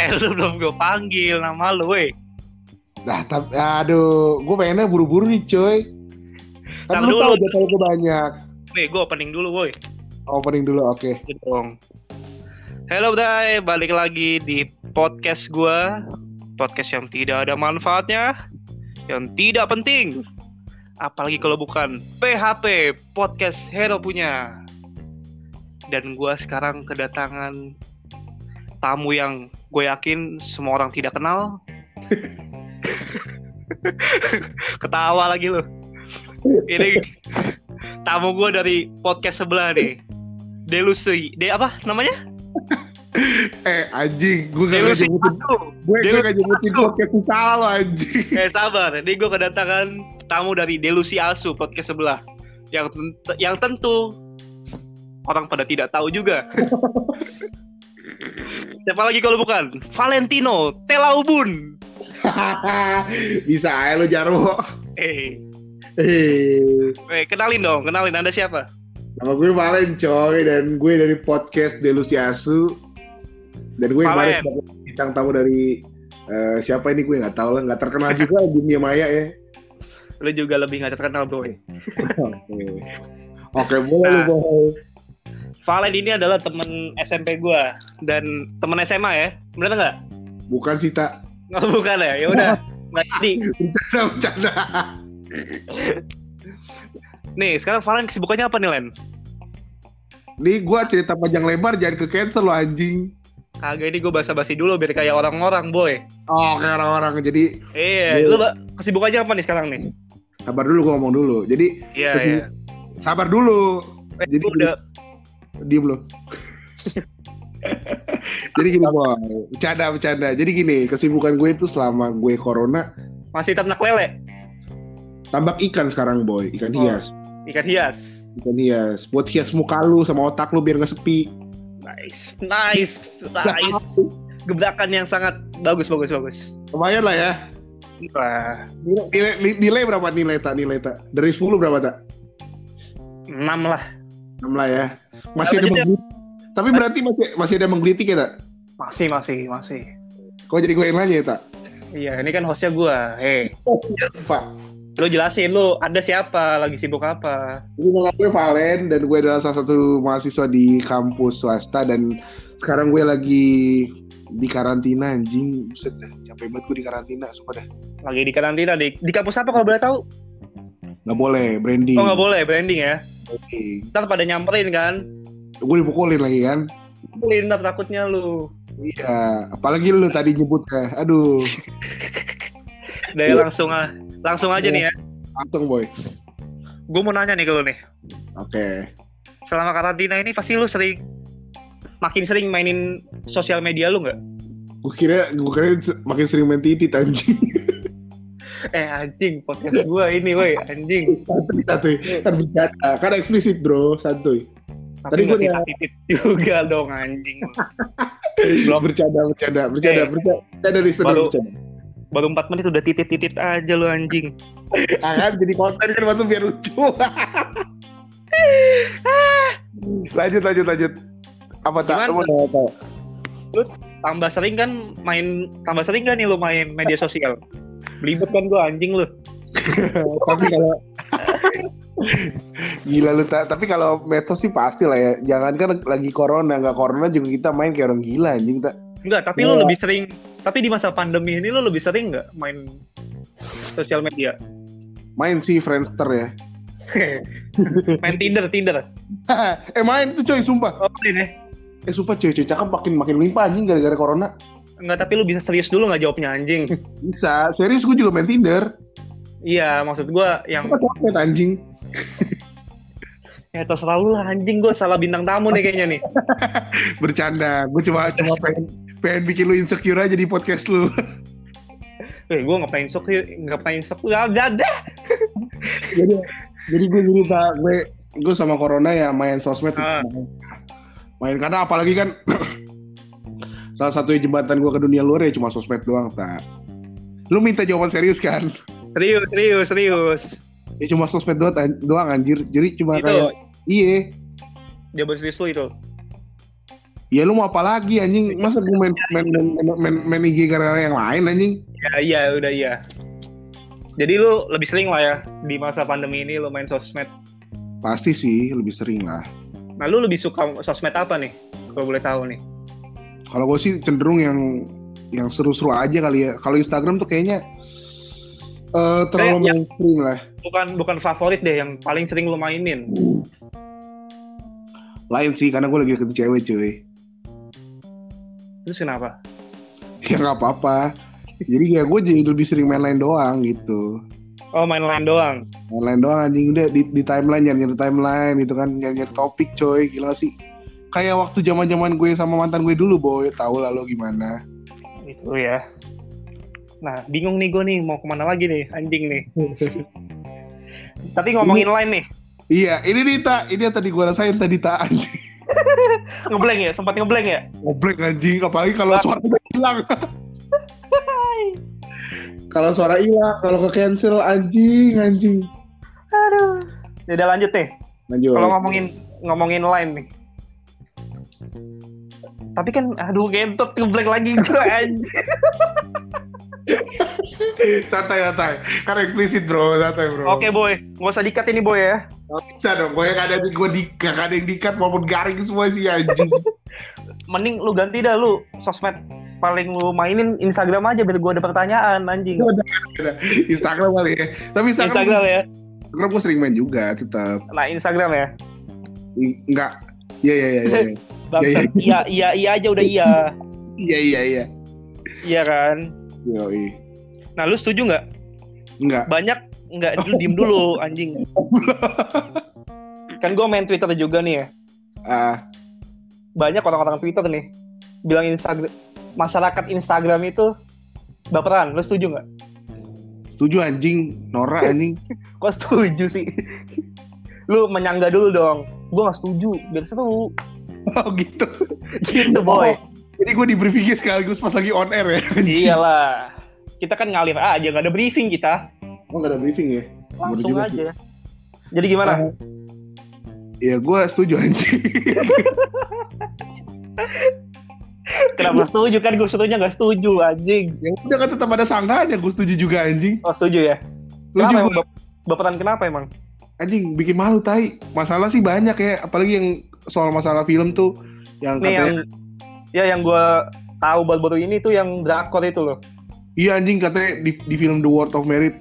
Eh, lu belum gue panggil nama lu, weh. Nah, tapi aduh, gue pengennya buru-buru nih, coy. Kan lu tahu jadwal gue banyak. Nih, gue opening dulu, woi. Opening dulu, oke. Dong. Halo, Bray. Balik lagi di podcast gue. Podcast yang tidak ada manfaatnya. Yang tidak penting. Apalagi kalau bukan PHP, podcast Hero punya. Dan gue sekarang kedatangan tamu yang gue yakin semua orang tidak kenal. Ketawa lagi lu. Ini tamu gue dari podcast sebelah nih. Delusi, de apa namanya? Eh, anjing, gue gak Delusi nyebutin, gue Delusi gak nyebutin podcast salah lo anjing. Eh sabar, ini gue kedatangan tamu dari Delusi Asu podcast sebelah. Yang yang tentu orang pada tidak tahu juga. Siapa lagi kalau bukan Valentino Telaubun. Bisa aja lo Jarwo. Eh, Eh, eh, kenalin dong, kenalin Anda siapa? nama gue Valen coy dan gue dari podcast Delusi Asu. Dan gue kemarin Valen. sebagai bintang tamu dari eh, siapa ini gue nggak tahu lah, nggak terkenal juga dunia maya ya. Lu juga lebih nggak terkenal bro. Oke, boleh lu Nah. Valen ini adalah temen SMP gue dan temen SMA ya, bener nggak? Bukan sih tak Nggak bukan ya, ya udah. Nggak jadi. bercanda bercanda. Nih, sekarang Valen kesibukannya apa nih Len? Nih gue cerita panjang lebar jangan ke cancel lo anjing. Kagak ini gue basa-basi dulu biar kayak orang-orang boy. Oh, kayak orang-orang. Jadi Iya, Iya. lu kesibukannya apa nih sekarang nih? sabar dulu gue ngomong dulu. Jadi Iya, Kesibuk- iya. sabar dulu. Eh, Jadi udah diem lo. Jadi gini boy, bercanda bercanda. Jadi gini, kesibukan gue itu selama gue corona masih ternak lele, tambak ikan sekarang boy, ikan Oh. hias, ikan hias. ikan hias. Buat hias muka lu sama otak lu biar nggak sepi. Nice, nice, nice. Gebrakan yang sangat bagus, bagus, bagus. Lumayan lah ya. Wah, Nilai, nilai, nilai berapa nilai tak nilai tak? Dari 10 berapa tak? 6 lah. 6 lah ya. Masih ada menggelitik. Tapi berarti masih masih ada menggelitik ya tak? Masih, masih, masih. Kok jadi gue yang nanya ya tak? Iya, ini kan hostnya gua. Hei, Pak. lu jelasin lu ada siapa, lagi sibuk apa? Nama gue Valen dan gue adalah salah satu mahasiswa di kampus swasta dan sekarang gue lagi di karantina anjing. Buset dah, capek banget gue di karantina, sumpah dah. Lagi di karantina di di kampus apa kalau boleh tahu? Nggak boleh, branding. Oh nggak boleh branding ya. Ntar pada nyamperin kan? Gue dipukulin lagi kan. Nyamperin ntar takutnya lu. Iya, apalagi lu tadi nyebut ya. Aduh, ya, langsung langsung aja nih ya. langsung boy. Gue mau nanya nih ke lu nih. Oke. Selama karantina ini pasti lu sering makin sering mainin sosial media lu nggak? Gue kira, gue kira makin sering main titit anjing. Eh anjing podcast gua ini woi anjing. santuy, santuy. Bercanda, kan eksplisit bro, santuy. Tapi Tadi gua udah- titit juga dong anjing. Belum bercanda, bercanda, bercanda, Eh. bercanda, bercanda listener, Baru- bercanda. baru 4 menit udah titit-titit aja lu anjing. Ah, kan jadi konten kan waktu biar lucu. lanjut, lanjut, lanjut. Apa tak? Lu mau apa? Tambah sering kan main tambah sering kan nih lu main media sosial. Belibet kan gua anjing lu. tapi kalau gila lu tak tapi kalau medsos sih pasti lah ya jangan kan lagi corona nggak corona juga kita main kayak orang gila anjing tak Enggak, tapi Ya. lu lebih sering tapi di masa pandemi ini lu lebih sering nggak main sosial media? main sih Friendster ya main Tinder, Tinder. eh main tuh coy sumpah Oh, ini. eh sumpah cewek-cewek cakep makin makin limpah anjing gara-gara corona Enggak, tapi lu bisa serius dulu nggak jawabnya anjing. bisa. Serius gue juga main Tinder. Iya, maksud gua yang apa sosmed anjing. Ya terserah lu lah anjing. Gua salah bintang tamu nih kayaknya nih. bercanda. Gue cuma cuma pengen pengen bikin lu insecure aja di podcast lu. Eh, gua ngapain sok ngapain sok ya udah ada. jadi jadi gue pak. Gue gue sama corona ya main sosmed. Main. main. Karena apalagi kan salah satu jembatan gue ke dunia luar ya cuma sosmed doang tak lu minta jawaban serius kan Serius, serius, serius. ya cuma sosmed doang, an- doang anjir jadi cuma Itu kayak iya jawaban serius lu itu. Ya lu mau apa lagi anjing? Masa gue main main main, main, main, main IG gara-gara yang lain anjing? Ya iya udah iya. Jadi lu lebih sering lah ya di masa pandemi ini lu main sosmed. Pasti sih lebih sering lah. Nah lu lebih suka sosmed apa nih? Kalau boleh tahu nih. Kalau gue sih cenderung yang yang seru-seru aja kali ya. Kalau Instagram tuh kayaknya eh, terlalu Kayak yang- mainstream lah. Bukan bukan favorit deh yang paling sering lu mainin. Lain sih karena gue lagi deket cewek cuy. Terus kenapa? Ya nggak apa-apa. Jadi ya gue jadi lebih sering main lain doang gitu. Oh main lain doang. Main lain doang anjing udah di, di timeline nyari nyari timeline gitu kan nyari nyari topik coy gila sih. Kayak waktu zaman zaman gue sama mantan gue dulu boy, tahu lah lo gimana. Gitu ya. Nah bingung nih gue nih mau ke mana lagi nih anjing nih. Tapi ngomongin lain nih. Iya, ini nih tak, ini yang tadi gue rasain tadi tak anjing. Ngeblank ya, sempat ngeblank ya. Ngobrek anjing, apalagi kalau suara hilang. kalau suara hilang, kalau ke cancel anjing, anjing. Aduh. Ya udah lanjut nih. Lanjut. Kalau ngomongin ngomongin lain nih. Tapi kan aduh gentot ngeblank lagi gue anjing. santai santai, karena eksplisit bro, santai bro. Oke boy, nggak usah dikat ini boy ya. Nggak bisa dong, gue gak ada di gue di, gak ada yang dikat maupun garing semua sih anjing. Mending lu ganti dah lu sosmed paling lu mainin Instagram aja biar gue ada pertanyaan anjing. Instagram kali ya. Tapi Instagram, Instagram ya. Instagram gue sering main juga tetap. Nah Instagram ya. Enggak. Iya iya iya iya. Bangsat. Iya iya iya aja udah iya. Iya iya iya. Iya kan. Yoi. Nah lu setuju nggak? Enggak. Banyak nggak dulu diem dulu anjing. Kan gue main Twitter juga nih ya. Ah, Banyak orang-orang Twitter nih bilang Instagram masyarakat Instagram itu baperan. Lu setuju nggak? setuju anjing, Nora anjing. Kok setuju sih? Lu menyangga dulu dong. Gue nggak setuju. Biar seru. Oh gitu. Gitu boy. Jadi gue di briefingnya sekaligus pas lagi on air ya. Iyalah. Kita kan ngalir aja, nggak ada briefing kita. Oh nggak ada briefing ya? Langsung juga sih. aja. Jadi gimana? Ya gue setuju anjing. Kenapa setuju kan? Gue setuju nggak setuju anjing. ya udah kan tetap ada sanggaannya gue setuju juga anjing. Oh setuju ya? Setuju Kenapa gue. baperan kenapa emang? Anjing bikin malu tai. Masalah sih banyak ya, apalagi yang soal masalah film tuh yang Nih yang katanya ya yang gue tahu baru-baru ini tuh yang drakor itu loh. iya anjing katanya di, di film The World of Merit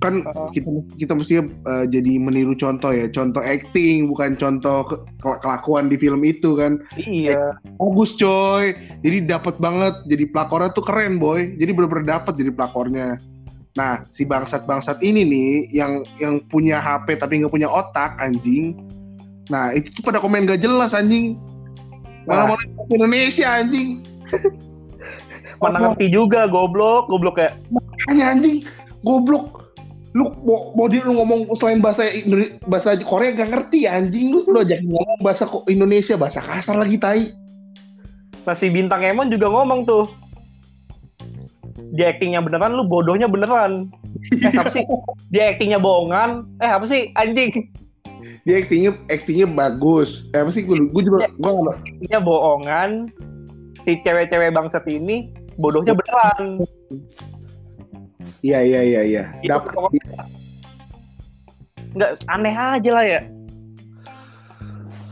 kan Oh. kita kita mestinya eh, jadi meniru contoh ya, contoh acting bukan contoh ke- ke- kelakuan di film itu kan. Iya. Bagus coy. Jadi dapat banget. Jadi pelakornya tuh keren boy. Jadi bener-bener dapat jadi pelakornya. Nah si bangsat-bangsat ini nih yang yang punya HP tapi nggak punya otak anjing. Nah itu tuh pada komen gak jelas anjing. Malah mau bahasa Indonesia anjing. Mana ngerti juga goblok, goblok ya. Hanya anjing goblok. Lu mau, mau dia lu ngomong selain bahasa bahasa Korea gak ngerti anjing lu. Lu ajak ngomong bahasa Indonesia bahasa kasar lagi tai. Nah si Bintang Emon juga ngomong tuh. Dia actingnya beneran, lu bodohnya beneran. Eh apa sih? Dia actingnya bohongan. Eh apa sih? Anjing. Dia actingnya actingnya bagus. Eh, apa sih gue gue juga gue nggak Actingnya bohongan. Si cewek-cewek bangsat ini bodohnya beneran. Iya iya iya iya. Itu Dapat. Nggak aneh aja lah ya.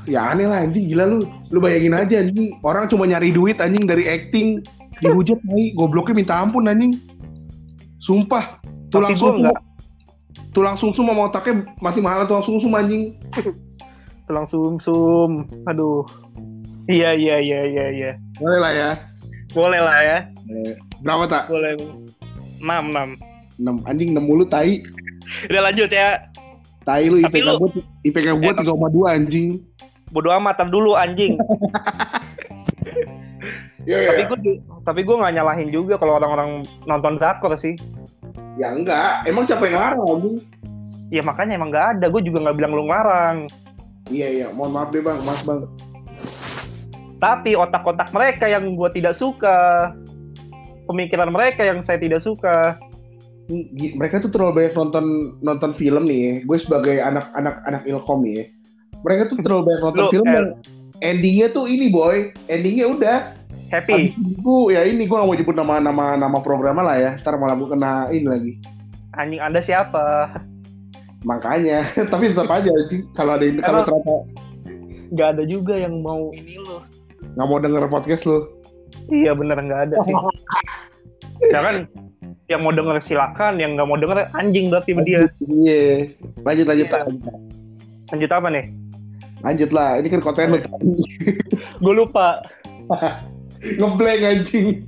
Ya aneh lah anjing gila lu. Lu bayangin aja anjing. Orang cuma nyari duit anjing dari acting. Dihujat nih gobloknya minta ampun anjing. Sumpah. Tulang Tapi gua sumsum. nggak. Tulang sumsum sama otaknya masih mahal tulang sumsum anjing. Tulang sum-sum. Aduh. Iya iya iya iya iya. Boleh lah ya. Boleh lah ya. Berapa tak? Boleh. 6 6. 6 anjing 6 mulu tai. Udah lanjut ya. Tai lu Tapi IPK lu- gua IPK gua Eh, 3,2 anjing. Bodo amat dulu anjing. Iya tapi gue tapi gue nggak nyalahin juga kalau orang-orang nonton drakor sih. Ya enggak. Emang siapa yang larang anjing? Ya makanya emang nggak ada. Gue juga nggak bilang lu ngelarang. Iya iya. Mohon maaf deh bang. Maaf bang. Tapi otak-otak mereka yang gue tidak suka. Pemikiran mereka yang saya tidak suka. Mereka tuh terlalu banyak nonton nonton film nih. ya. Gue sebagai anak-anak anak ilkom nih. ya. Mereka tuh terlalu banyak nonton film eh, yang endingnya tuh ini boy endingnya udah Happy. Itu ya ini gue gak mau nyebut nama-nama nama programnya lah ya ntar malah gue kena ini lagi Anjing Anda siapa? makanya tapi tetap aja sih kalau ada ini kalau ternyata Gak ada juga yang mau ini lo. nggak mau denger podcast lu Iya bener nggak ada sih. ya kan yang mau denger silakan, yang nggak mau denger anjing berarti dia. iya lanjut lanjut Iya. Tak. Lanjut apa nih? lanjut lah ini kan konten lu Gue lupa. ngeblank anjing.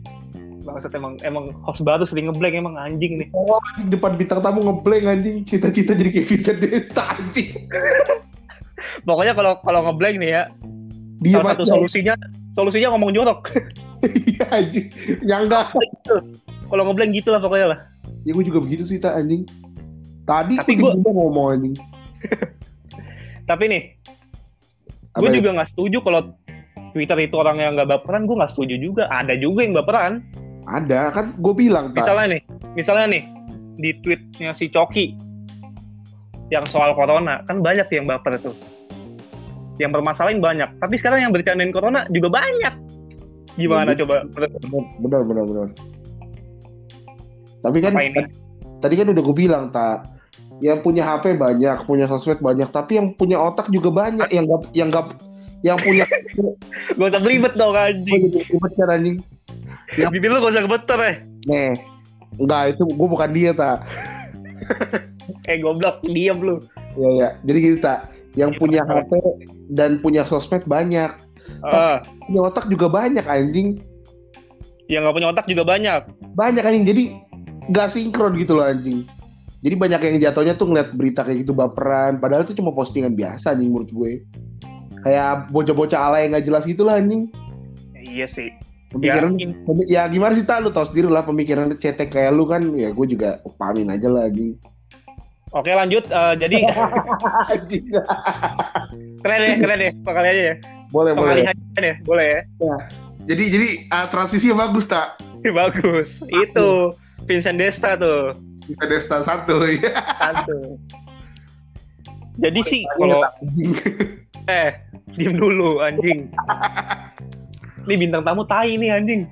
Bangsat emang emang host baru sering ngeblank emang anjing nih. oh, anjing, depan bintang tamu ngeblank anjing. Cita-cita jadi Vincent Desta anjing. Pokoknya kalau kalau ngeblank nih ya, dia salah satu solusinya solusinya ngomong jorok. iya anjing. Nyangga. Kalau ngeblank gitu lah pokoknya lah. ya gue juga begitu sih tak anjing. Tadi Tapi gue ngomong anjing. Tapi nih, gue ya? juga nggak setuju kalau Twitter itu orang yang nggak baperan. Gue nggak setuju juga. Ada juga yang baperan. ada kan gue bilang tak Misalnya nih, misalnya nih di tweetnya si Coki yang soal corona kan banyak yang baper tuh. Yang bermasalahin banyak. Tapi sekarang yang bercandain corona juga banyak. Gimana Iya. coba? benar benar benar tapi kan tadi kan udah gue bilang tak yang punya HP banyak punya sosmed banyak tapi yang punya otak juga banyak yang gak yang gak yang punya Gak usah belibet dong anjing. ribet kan anjing. Ya. Bibir lu gak usah kebeter eh. nih enggak itu gue bukan dia tak Eh goblok, diam lu. ya ya jadi gitu tak yang punya HP dan punya sosmed banyak. Ah, punya otak juga banyak anjing. Yang gak punya otak juga banyak. banyak anjing. Jadi nggak sinkron gitu loh anjing. Jadi banyak yang jatuhnya tuh ngeliat berita kayak gitu baperan. Padahal itu cuma postingan biasa anjing menurut gue kayak bocah-bocah alay yang nggak jelas gitu lah anjing Iya sih. Ya, pemikiran pemi- ya, gimana sih tak lu tau sendiri lah pemikiran cetek kayak lu kan ya gue juga pahamin aja lah anjing Oke lanjut. Eh, jadi keren deh, keren deh. Sekali aja ya. boleh boleh Sekali aja deh, boleh ya. jadi jadi ah, transisinya bagus tak Bagus. Itu Vincent Desta tuh. kita Desta satu ya Satu. Jadi sih kalau eh diem dulu anjing. Ini bintang tamu tai nih anjing.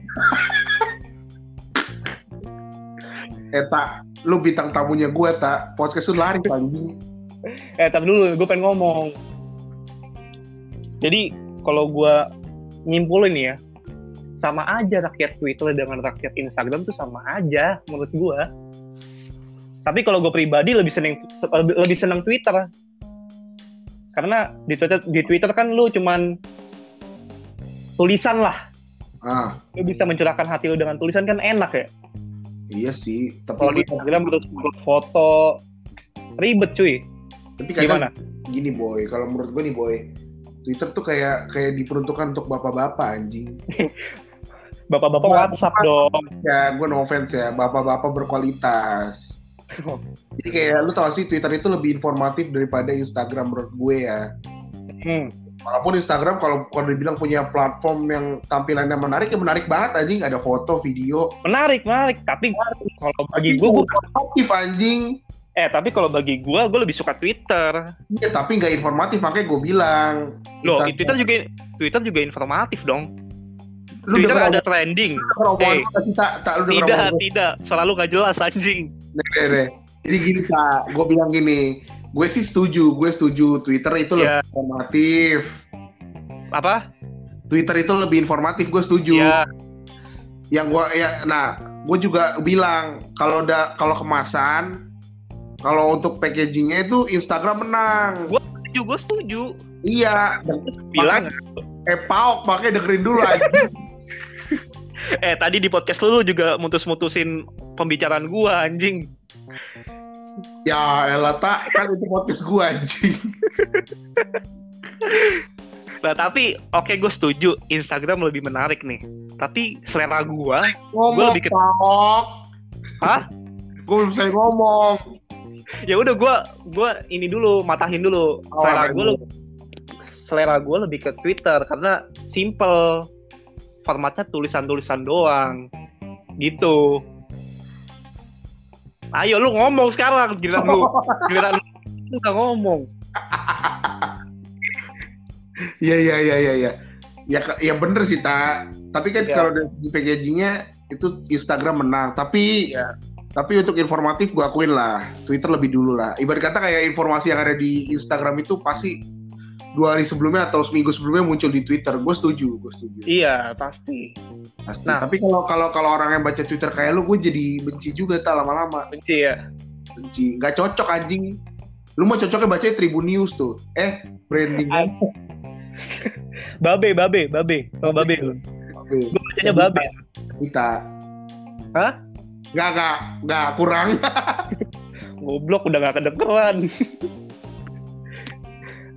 eh tak lu bintang tamunya gue tak podcast lu lari anjing Eh tapi dulu gue pengen ngomong. Jadi kalau gue nyimpulin ya, sama aja rakyat Twitter dengan rakyat Instagram tuh sama aja menurut gue. Tapi kalau gue pribadi lebih seneng lebih, lebih seneng Twitter. Karena di Twitter di Twitter kan lu cuman tulisan lah. ah Lu bisa mencurahkan hati lu dengan tulisan kan enak ya. iya sih tapi Kalau di Instagram upload foto ribet cuy. tapi kadang Gimana? gini boy kalau menurut gue nih boy Twitter tuh kayak kayak diperuntukkan untuk bapak-bapak anjing Bapak-bapak Bapak- WhatsApp dong. ya gue no offense ya bapak-bapak berkualitas jadi kayak lu tau sih Twitter itu lebih informatif daripada Instagram menurut gue ya Hmm. walaupun Instagram kalau kalau dibilang punya platform yang tampilannya menarik ya menarik banget anjing ada foto video Menarik, menarik. Tapi kalau bagi gue, informatif anjing eh tapi kalau bagi gue, gue lebih suka Twitter. Iya tapi nggak informatif makanya gue bilang Loh, Instagram- Twitter juga Twitter juga informatif dong. Lu Twitter denger ada trending. omongan Eh. nggak tak tak lu Tidak, tidak. Selalu gak jelas anjing. Nih, nih, nih. Jadi gini tak, gue bilang gini, gue sih setuju, gue setuju Twitter itu lebih Iya. informatif. Apa? Twitter itu lebih informatif, gue setuju. Ya, Yang gue ya, nah, gue juga bilang kalau udah kalau kemasan, kalau untuk packagingnya itu Instagram menang. setuju, gue setuju. Iya, Bilang, eh paok makanya dengerin dulu aja. Eh tadi di podcast lu, lu juga mutus-mutusin pembicaraan gua anjing. ya elah tak, kan itu podcast gue anjing. Nah tapi oke gue setuju Instagram lebih menarik nih. Tapi selera gua, Ngomong lebih ke-. Hah? Gue belum selesai ngomong. ya udah gua gua ini dulu matahin dulu. Oh, Selera gua le- selera gua lebih ke Twitter karena simple. Formatnya tulisan-tulisan doang. Gitu. Ayo lu ngomong sekarang giliran lu giliran lu, lu nggak ngomong. Iya iya iya iya iya. Ya ke- ya bener sih tak. Tapi kan Iya. kalau dari sisi packagingnya itu Instagram menang. Tapi Iya. tapi untuk informatif gue akuin lah Twitter lebih dulu lah. Ibarat kata kayak informasi yang ada di Instagram itu pasti dua hari sebelumnya atau seminggu sebelumnya muncul di Twitter. Gue setuju, gue setuju. Iya, pasti. Pasti. Nah. Tapi kalau kalau kalau orang yang baca Twitter kayak lu, gue jadi benci juga tak lama-lama. Benci ya. Benci. Gak cocok anjing. Lu mau cocoknya baca Tribun News tuh. Eh, branding. Babe, babe, babe. Oh, babe lu. Oke. Gue bacanya babe. Kita. Hah? Gak, gak, gak kurang. Goblok udah gak kedengeran.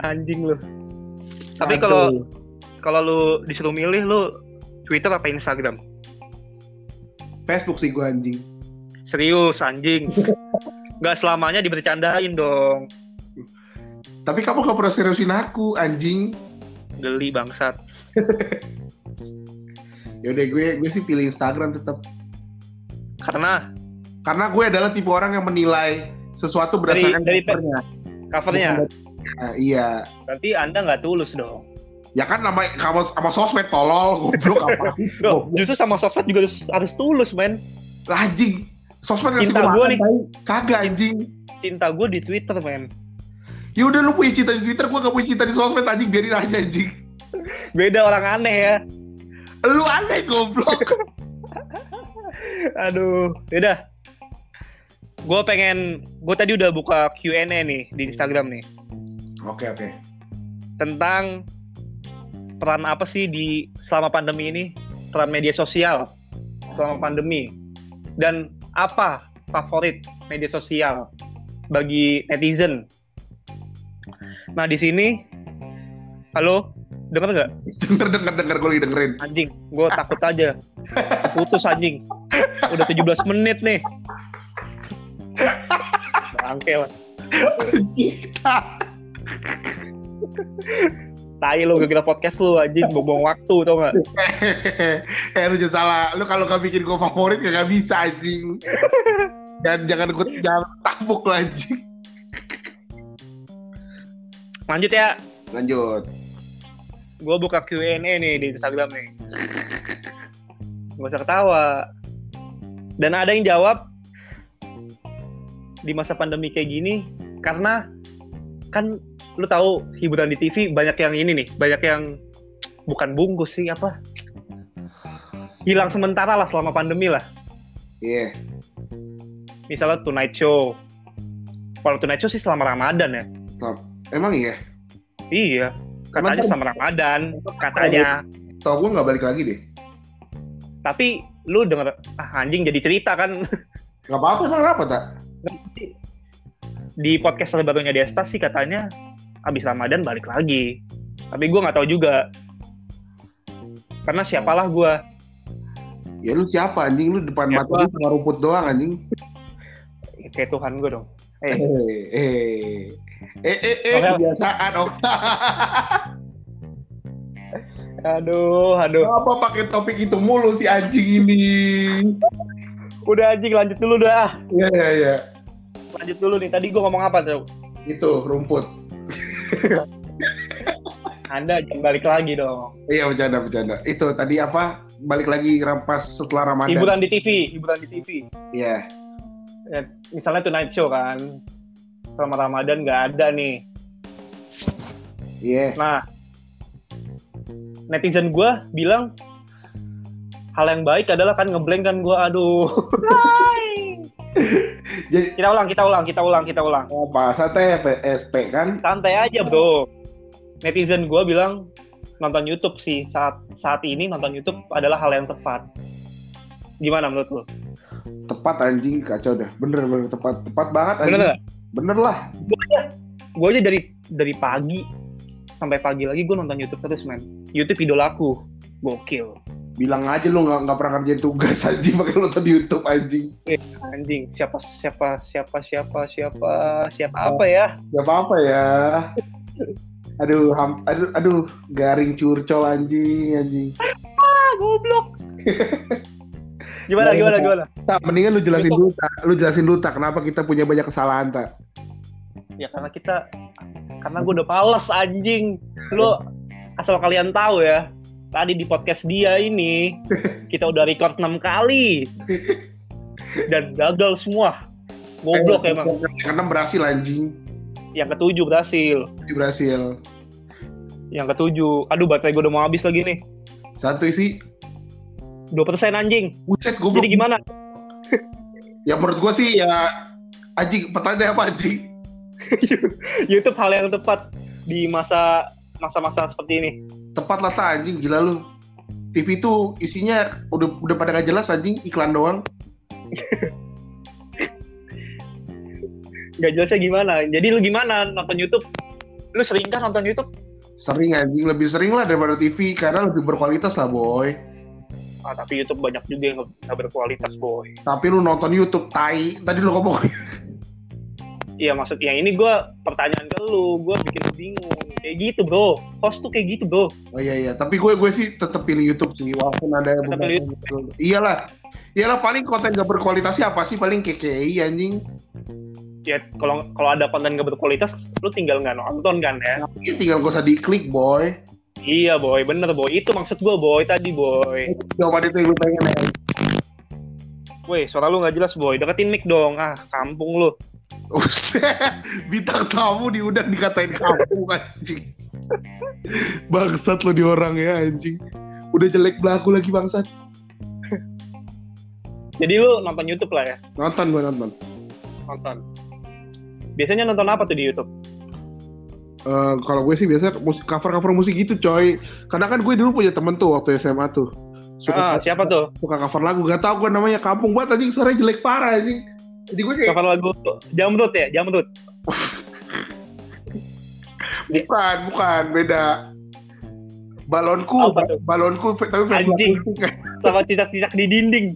Anjing lu. Tapi kalau kalau lu disuruh milih lu Twitter apa Instagram? Facebook sih gue anjing. Serius anjing. Gak selamanya dibercandain dong. Tapi kamu gak pernah seriusin aku, anjing. Geli bangsat. Yaudah gue gue sih pilih Instagram tetap. Karena Karena gue adalah tipe orang yang menilai sesuatu berdasarkan dari- covernya. covernya Nah, iya. berarti Anda nggak tulus dong. Ya kan nama kamu sama sosmed tolol, goblok apa? Loh, justru sama sosmed juga harus, harus tulus, men. Lah, anjing. Sosmed ngasih Cinta makan, nih. Kagak anjing. Cinta gue di Twitter, men. Ya udah lu punya cinta di Twitter, gue gak punya cinta di sosmed anjing, biarin aja anjing. Beda orang aneh ya. Lu aneh goblok. Aduh, yaudah. Gue pengen, gue tadi udah buka Q&A nih di Instagram nih Oke, oke. tentang peran apa sih di selama pandemi ini peran media sosial selama pandemi dan apa favorit media sosial bagi netizen. Nah di sini, halo, denger nggak? Denger, denger, denger, gue lagi dengerin. Anjing, gue takut aja. Putus anjing. Udah 17 menit nih. Bangke lah. Tai lu gak kira podcast lu anjing, buang waktu tau gak? eh lu jangan salah, lu kalau gak bikin gue favorit gak bisa anjing. Dan jangan ikut jangan tabuk lu anjing. Lanjut ya, Lanjut. gue buka Q&A nih di Instagram nih. Gak usah ketawa. Dan ada yang jawab di masa pandemi kayak gini karena kan lu tahu hiburan di TV banyak yang ini nih, banyak yang bukan bungkus sih apa? Hilang sementara lah selama pandemi lah. Iya. Misalnya Tonight Show. Kalau Tonight Show sih selama Ramadan ya. Emang iya? Iya, katanya Emang- selama Ramadan, katanya. Tau gue gak balik lagi deh. Tapi lu denger ah anjing jadi cerita kan Gak apa-apa, apa tak? di podcast terbarunya Desta sih katanya abis Ramadan balik lagi. Tapi gue nggak tahu juga. Karena siapalah gue. Ya lu siapa anjing? Lu depan Ya, mata lu cuma rumput doang anjing. Kayak Tuhan gue dong. Eh, Eh, eh, eh, eh, eh, kebiasaan oh. aduh, aduh. Apa pakai topik itu mulu si anjing ini? Udah anjing lanjut dulu dah. Iya, iya, iya. Lanjut dulu nih. Tadi gue ngomong apa tuh? Itu rumput. Anda jangan balik lagi dong. Iya bercanda bercanda. Itu tadi apa? Balik lagi rampas setelah Ramadan. Hiburan di TV, hiburan di TV. Iya. Ya, misalnya Tonight Show kan. Selama Ramadan nggak ada nih. Iya. Nah, netizen gue bilang hal yang baik adalah kan ngeblank kan gue, aduh. Jadi kita ulang, kita ulang, kita ulang, kita ulang. apa? Santai SP kan? Santai aja bro. Netizen gue bilang nonton YouTube sih saat saat ini nonton YouTube adalah hal yang tepat. Gimana menurut lo? Tepat anjing kacau dah. Bener bener tepat tepat banget anjing. Bener? Bener lah. Gue aja dari dari pagi sampai pagi lagi gue nonton YouTube terus men. YouTube idolaku, gokil. Bilang aja lu nggak nggak pernah kerjain tugas anjing pakai nonton di YouTube anjing. Anjing, siapa siapa siapa siapa siapa siapa apa ya? Gak apa-apa ya. Aduh, ham, aduh, aduh, garing curcol anjing, anjing. Ah, goblok. gimana gimana gimana? Tak, mendingan lu jelasin dulu, tak. Lu jelasin dulu, tak. Kenapa kita punya banyak kesalahan, tak? Ya karena kita karena gue udah males anjing. Lu asal kalian tahu ya, tadi di podcast dia ini kita udah record 6 kali dan gagal semua. Goblok Eh, emang. Yang keenam berhasil anjing. Yang ketujuh berhasil. Berhasil. Yang ketujuh, aduh baterai gue udah mau habis lagi nih. Satu isi. 2% anjing. Buset goblok. Jadi gimana? Ya menurut gua sih ya anjing pertanyaan apa anjing? YouTube hal yang tepat di masa masa-masa seperti ini. Tepat lah anjing gila lu. TV itu isinya udah udah pada gak jelas anjing iklan doang. Gak jelasnya gimana. Jadi lu gimana nonton YouTube? Lu sering kan nonton YouTube? Sering anjing lebih sering lah daripada TV karena lebih berkualitas lah boy. Ah, tapi YouTube banyak juga yang nggak berkualitas, boy. Tapi lu nonton YouTube tai tadi lu ngomong Iya, maksud yang ini gue pertanyaan ke lu, gue bikin bingung. Kayak gitu, bro. Host tuh kayak gitu, bro. Oh iya iya, tapi gue gue sih tetap pilih YouTube sih walaupun ada pilih beberapa- Iyalah. Iyalah paling konten gak berkualitasnya apa sih paling KKI anjing. Ya, kalau kalau ada konten gak berkualitas, lu tinggal nggak nonton kan ya? Ya, tinggal gak usah diklik boy. Iya, boy. Bener, boy. Itu maksud gue, boy. Tadi, boy. Jawaban itu yang lu pengen ya. Weh, suara lu nggak jelas, boy. Deketin mic dong. Ah, kampung lu. Bintang tamu diundang dikatain kampung anjing. Bangsat lo di orang ya anjing. Udah jelek belaku lagi bangsat. Jadi lu nonton YouTube lah ya? Nonton gue nonton. Nonton. Biasanya nonton apa tuh di YouTube? Eh, kalau gue sih biasa musik cover cover musik gitu coy. Karena kan gue dulu punya temen tuh waktu SMA tuh. Ah, Suka, siapa tuh? suka cover lagu. Gak tau gue namanya kampung banget anjing suaranya jelek parah anjing. Jadi gue kayak Cover lagu Jamrut ya? Jamrut. bukan bukan beda. Balonku, tuh? balonku tapi Anjing. kan. Sama cicak-cicak di dinding.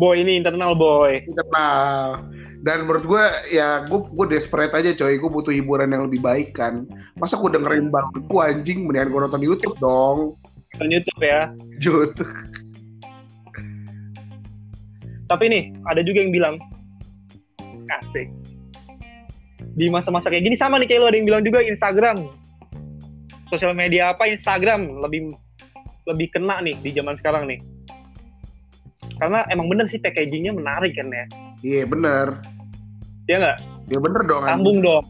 boy, ini internal, boy. kenal dan menurut gue ya gue gue desperate aja coy gue butuh hiburan yang lebih baik kan masa gue dengerin balonku anjing mendingan gue nonton YouTube dong Nonton YouTube ya. Jut Tapi nih, ada juga yang bilang, asik. Di masa-masa kayak gini sama nih kayak lo ada yang bilang juga Instagram. Sosial media apa Instagram lebih lebih kena nih di zaman sekarang nih. Karena emang bener sih packagingnya menarik kan ya. iya bener Ya nggak? ya bener dong. Sambung dong.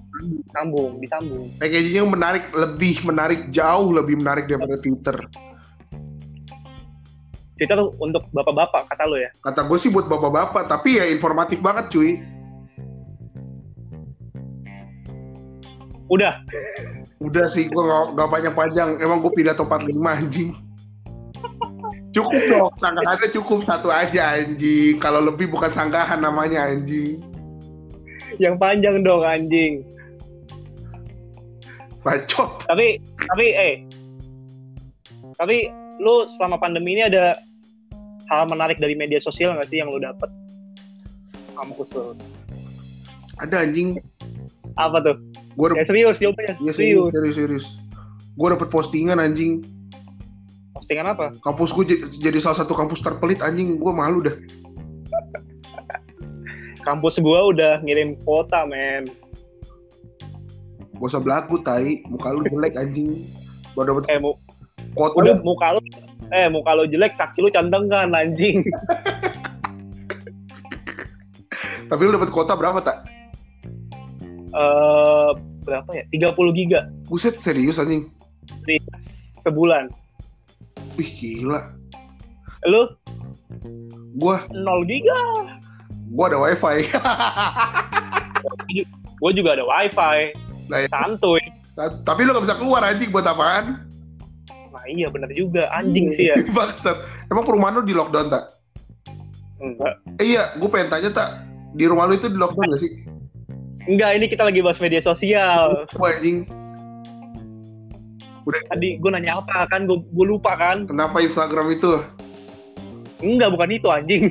Sambung, disambung. packagingnya menarik lebih menarik jauh lebih menarik daripada Twitter Twitter untuk bapak-bapak kata lo ya. kata gue sih buat bapak-bapak tapi ya informatif banget cuy. Udah, udah sih gue gak, gak panjang-panjang emang gue pilih top 45 anjing. Cukup dong sanggahannya cukup satu aja anjing. Kalau lebih bukan sanggahan namanya anjing. Yang panjang dong anjing. bacot. Tapi tapi eh. Tapi lu selama pandemi ini ada hal menarik dari media sosial nggak sih yang lu dapet? Kampus lu. ada anjing Apa tuh? gue Ya serius jawabannya. ya, serius. serius serius gue dapet postingan anjing Postingan apa? kampus gue jadi, jadi salah satu kampus terpelit anjing gue malu dah Kampus gua udah ngirim kuota, men. gak usah belagu tai muka lu jelek anjing gue dapet Eh, mu kota udah muka lu eh muka lu jelek, kaki lu cantengan anjing. tapi lu dapet kota berapa tak Eh berapa ya? 30 giga buset serius anjing sebulan. wih gila Lu gue 0 giga. gue ada wifi Gua juga ada wifi. Nah, ya. Santuy. tapi lu gak bisa keluar anjing buat apaan Nah iya bener juga, anjing sih ya. Bangsat. Emang perumahan lu di lockdown tak? Enggak. Eh, iya, gue pengen tanya tak. Di rumah lu itu di lockdown gak sih? Enggak, ini kita lagi bahas media sosial. Wah anjing, Tadi gue nanya apa kan, gue lupa kan. kenapa Instagram itu? Enggak, bukan itu anjing.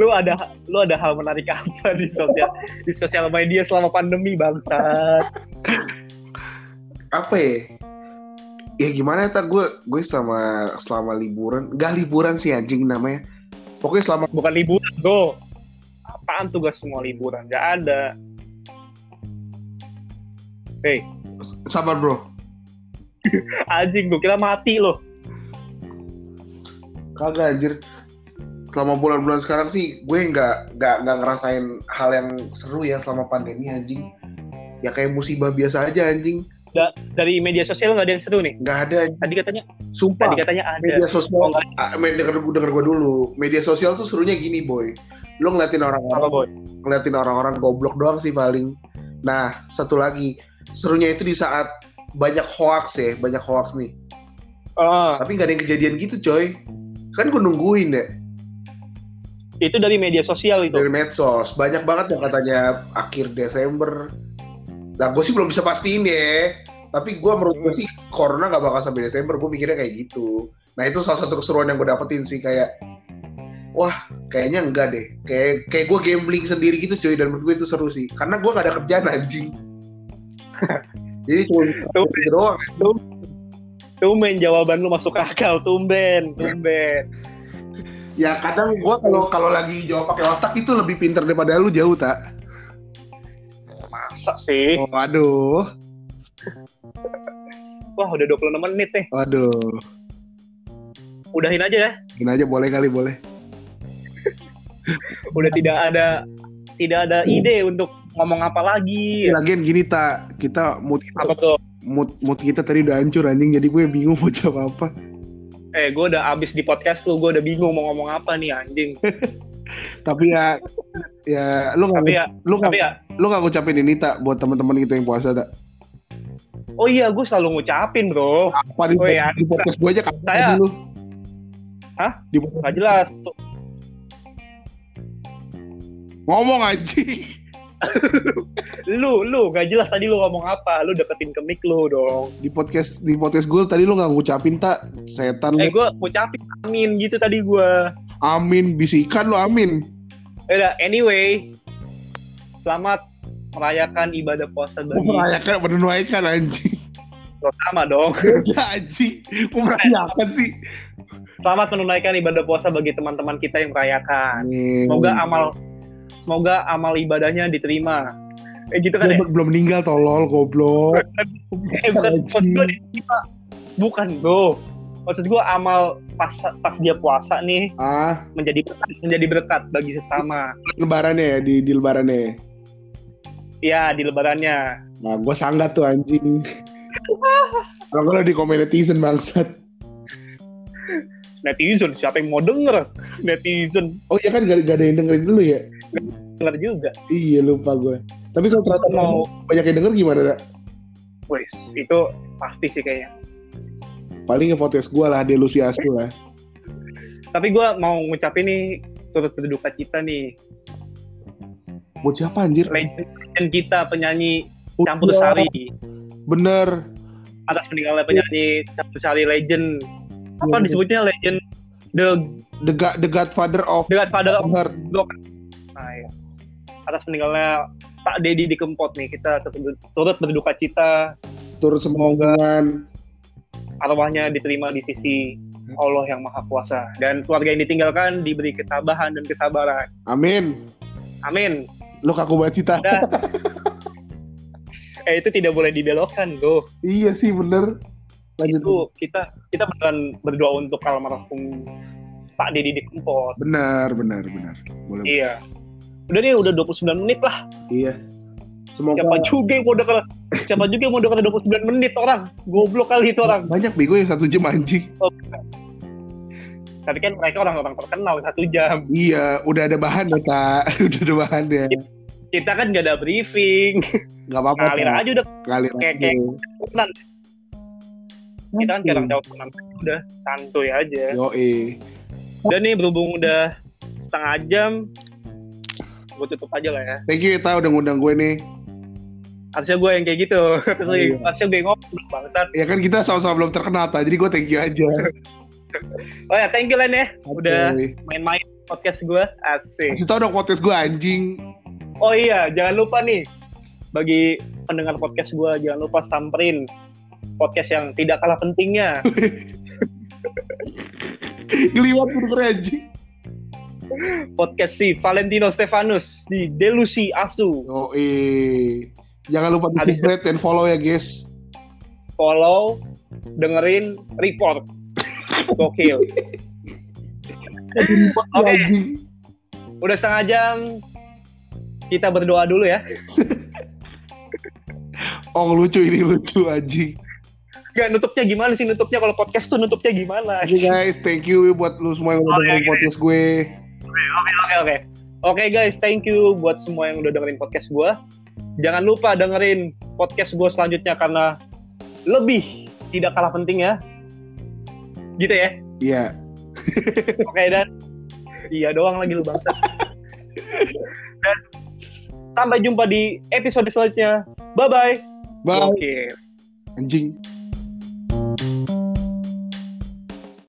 lu ada lu ada hal menarik apa di sosial di sosial media selama pandemi bangsat? Apa ya? Ya gimana tak gue gue selama selama liburan, gak liburan sih anjing namanya. Pokoknya selama Bukan liburan, bro. Apaan tugas semua liburan? Gak ada. Hei, Sabar bro. anjing gue kira mati loh. Kagak anjir. Selama bulan-bulan sekarang sih gue nggak nggak nggak ngerasain hal yang seru ya selama pandemi anjing. Ya kayak musibah biasa aja anjing. Da- dari media sosial nggak ada yang seru nih. Nggak ada. Tadi katanya, Sumpah. tadi katanya ada. media Oh, sosial nggak ah, denger, denger gue dulu media sosial tuh serunya gini boy lo ngeliatin apa orang-orang boy? ngeliatin orang-orang goblok doang sih paling nah satu lagi serunya itu di saat banyak hoax ya banyak hoax nih Ah, tapi nggak ada yang kejadian gitu coy kan gue nungguin deh itu dari media sosial itu. dari medsos banyak banget yang katanya akhir Desember nah gue sih belum bisa pastiin ya. Tapi gue menurut gue sih corona nggak bakal sampai Desember. Gue mikirnya kayak gitu. Nah itu salah satu keseruan yang gue dapetin sih kayak wah kayaknya enggak deh. Kayak kayak gue gambling sendiri gitu cuy. Dan menurut gue itu seru sih. Karena gue nggak ada kerjaan anjing. Jadi cuma Tuh. gitu doang. Tumben jawaban lu masuk akal, tumben, tumben. ya kadang gue kalau kalau lagi jawab pakai otak itu lebih pinter daripada lu jauh tak Masa sih? oh, waduh Wah, udah 26 menit nih. waduh Udahin aja ya. gini aja boleh kali boleh Udah tidak ada tidak ada ide untuk ngomong apa lagi. lagian gini tak kita mood kita, Apa tuh? mood, mood kita tadi udah hancur anjing jadi gue bingung mau jawab apa Eh, gue udah abis di podcast tuh, gue udah bingung mau ngomong apa nih anjing. tapi ya ya lu nggak ya, lu nggak ya, lu nggak ngucapin ini tak buat teman-teman kita yang puasa tak oh iya gue selalu ngucapin bro. apa di, Oh iya. di podcast gue aja kan Saya- dulu Hah? di podcast Gak jelas. Ngomong anjing Lu, lu, gak jelas tadi lu ngomong apa. Lu deketin ke mic lu dong. di podcast di podcast gue tadi lu nggak ngucapin tak setan Eh, gue ngucapin amin gitu tadi gue. amin bisikan lu amin Udah, anyway. Selamat merayakan ibadah puasa bagi merayakan menunaikan anjing sama dong. Udah anjing merayakan sih Selamat menunaikan ibadah puasa bagi teman-teman kita yang merayakan. Amin. Semoga amal semoga amal ibadahnya diterima. Eh gitu kan ya? Belum- belum meninggal tolol goblok Eh bukan maksud gue diterima. Bukan bro. Maksud gue amal pas pas dia puasa nih ah menjadi berkat, menjadi berkat bagi sesama. lebarannya ya di, di lebarannya ya? Ya di lebarannya. Nah, gue sangat tuh anjing. Kalau di netizen bangsat. Netizen siapa yang mau denger? Netizen Oh iya kan gak, gak ada yang dengerin dulu ya? denger juga. Iya lupa gue. Tapi kalau ternyata Mau banyak yang denger gimana? Tak? wes itu pasti sih kayaknya. Paling nge-podcast gue lah, delusi asu lah. Tapi gue mau ngucapin nih turut berduka cita nih Buat siapa anjir? legend, legend kita penyanyi campur sari Bener. atas meninggalnya penyanyi campur sari legend apa Iya, disebutnya legend the The, God, the Godfather of the Godfather of Heart. Nah, ya. atas meninggalnya Pak Dedi di Kempot nih kita turut, berduka cita Turut semoga arwahnya diterima di sisi Allah yang Maha Kuasa dan keluarga yang ditinggalkan diberi ketabahan dan kesabaran Amin. amin Lu kaku banget. Udah. eh itu tidak boleh dibelokkan tuh Iya sih bener. Lanjut. itu kita kita beneran berdoa untuk almarhum Pak Dedi di Kempot Benar, benar, benar. Boleh. iya udah nih udah 29 menit lah Iya. Semoga siapa juga yang mau denger siapa juga yang mau denger 29 menit orang goblok kali itu orang banyak bego yang satu jam anjing. tapi kan mereka orang-orang terkenal satu jam Iya, udah ada bahan ya, Tak. udah ada bahan ya. kita kan gak ada briefing Gak apa-apa. ngalir aja udah Ngalir Kayak- aja. temenan kita kan jarang jawab temenan udah santuy aja Yoi. udah nih berhubung udah setengah jam gue tutup aja lah ya Thank you, Ta, udah ngundang gue nih. harusnya gue yang kayak gitu harusnya, iya. harusnya gue ngomong bangsat Ya kan kita sama-sama belum terkenal, Ta. Jadi gue thank you aja. oh ya thank you Len ya udah main-main podcast gue asik Kasih tau dong podcast gue anjing. Oh iya, jangan lupa nih bagi pendengar podcast gue jangan lupa samperin podcast yang tidak kalah pentingnya. Geliwat anjing. podcast si Valentino Stefanus di Delusi Asu. Yoi. Jangan lupa di subscribe dan follow ya guys. follow, dengerin, report. Gokil. Oke. Anjing. Udah setengah jam. Kita berdoa dulu ya. Oh lucu ini lucu anjing. Gak nutupnya gimana sih nutupnya kalau podcast tuh nutupnya gimana? Oke guys, thank you buat lu semua yang udah dengerin oke. podcast gue. Oke oke oke. Oke guys, thank you buat semua yang udah dengerin podcast gue. Jangan lupa dengerin podcast gue selanjutnya karena lebih tidak kalah penting ya. Gitu ya. Iya. Oke dan iya doang lagi lu bangsa. dan sampai jumpa di episode selanjutnya. Bye bye. Bye. Oke. Anjing.